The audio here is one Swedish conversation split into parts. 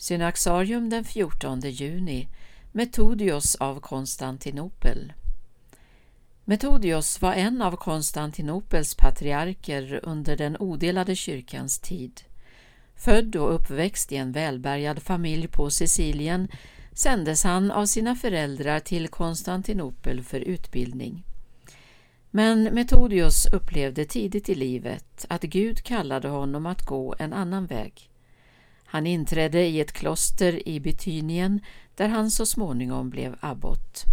Synaxarium den 14 juni Metodios av Konstantinopel Metodios var en av Konstantinopels patriarker under den odelade kyrkans tid. Född och uppväxt i en välbärgad familj på Sicilien sändes han av sina föräldrar till Konstantinopel för utbildning. Men Metodios upplevde tidigt i livet att Gud kallade honom att gå en annan väg. Han inträdde i ett kloster i Betynien där han så småningom blev abbot.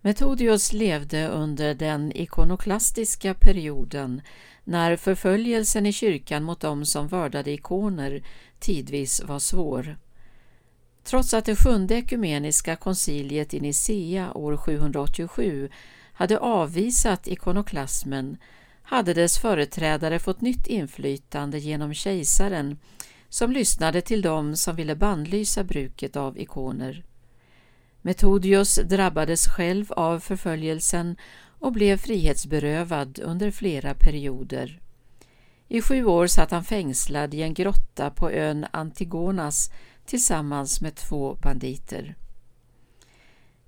Metodius levde under den ikonoklastiska perioden när förföljelsen i kyrkan mot dem som vördade ikoner tidvis var svår. Trots att det sjunde ekumeniska konciliet i Nicea år 787 hade avvisat ikonoklasmen hade dess företrädare fått nytt inflytande genom kejsaren som lyssnade till dem som ville bannlysa bruket av ikoner. Metodius drabbades själv av förföljelsen och blev frihetsberövad under flera perioder. I sju år satt han fängslad i en grotta på ön Antigonas tillsammans med två banditer.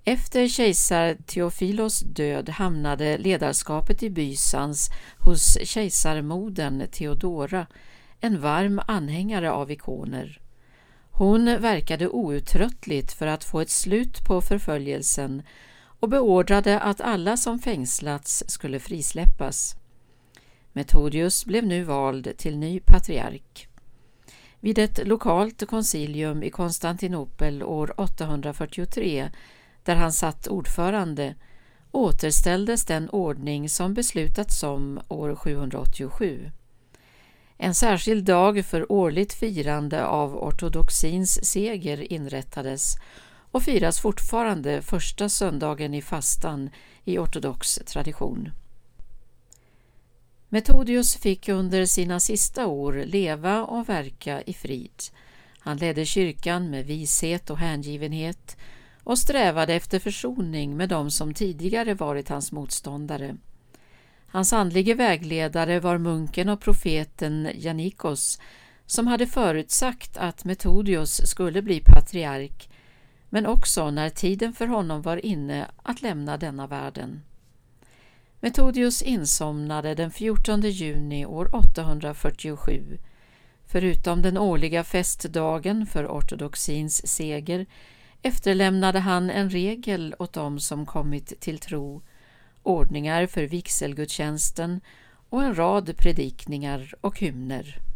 Efter kejsar Theofilos död hamnade ledarskapet i Bysans hos kejsarmodern Theodora, en varm anhängare av ikoner. Hon verkade outtröttligt för att få ett slut på förföljelsen och beordrade att alla som fängslats skulle frisläppas. Metodius blev nu vald till ny patriark. Vid ett lokalt koncilium i Konstantinopel år 843 där han satt ordförande, återställdes den ordning som beslutats om år 787. En särskild dag för årligt firande av ortodoxins seger inrättades och firas fortfarande första söndagen i fastan i ortodox tradition. Metodius fick under sina sista år leva och verka i frid. Han ledde kyrkan med vishet och hängivenhet och strävade efter försoning med dem som tidigare varit hans motståndare. Hans andlige vägledare var munken och profeten Janikos som hade förutsagt att Metodios skulle bli patriark men också när tiden för honom var inne att lämna denna världen. Metodius insomnade den 14 juni år 847. Förutom den årliga festdagen för ortodoxins seger efterlämnade han en regel åt dem som kommit till tro, ordningar för vigselgudstjänsten och en rad predikningar och hymner.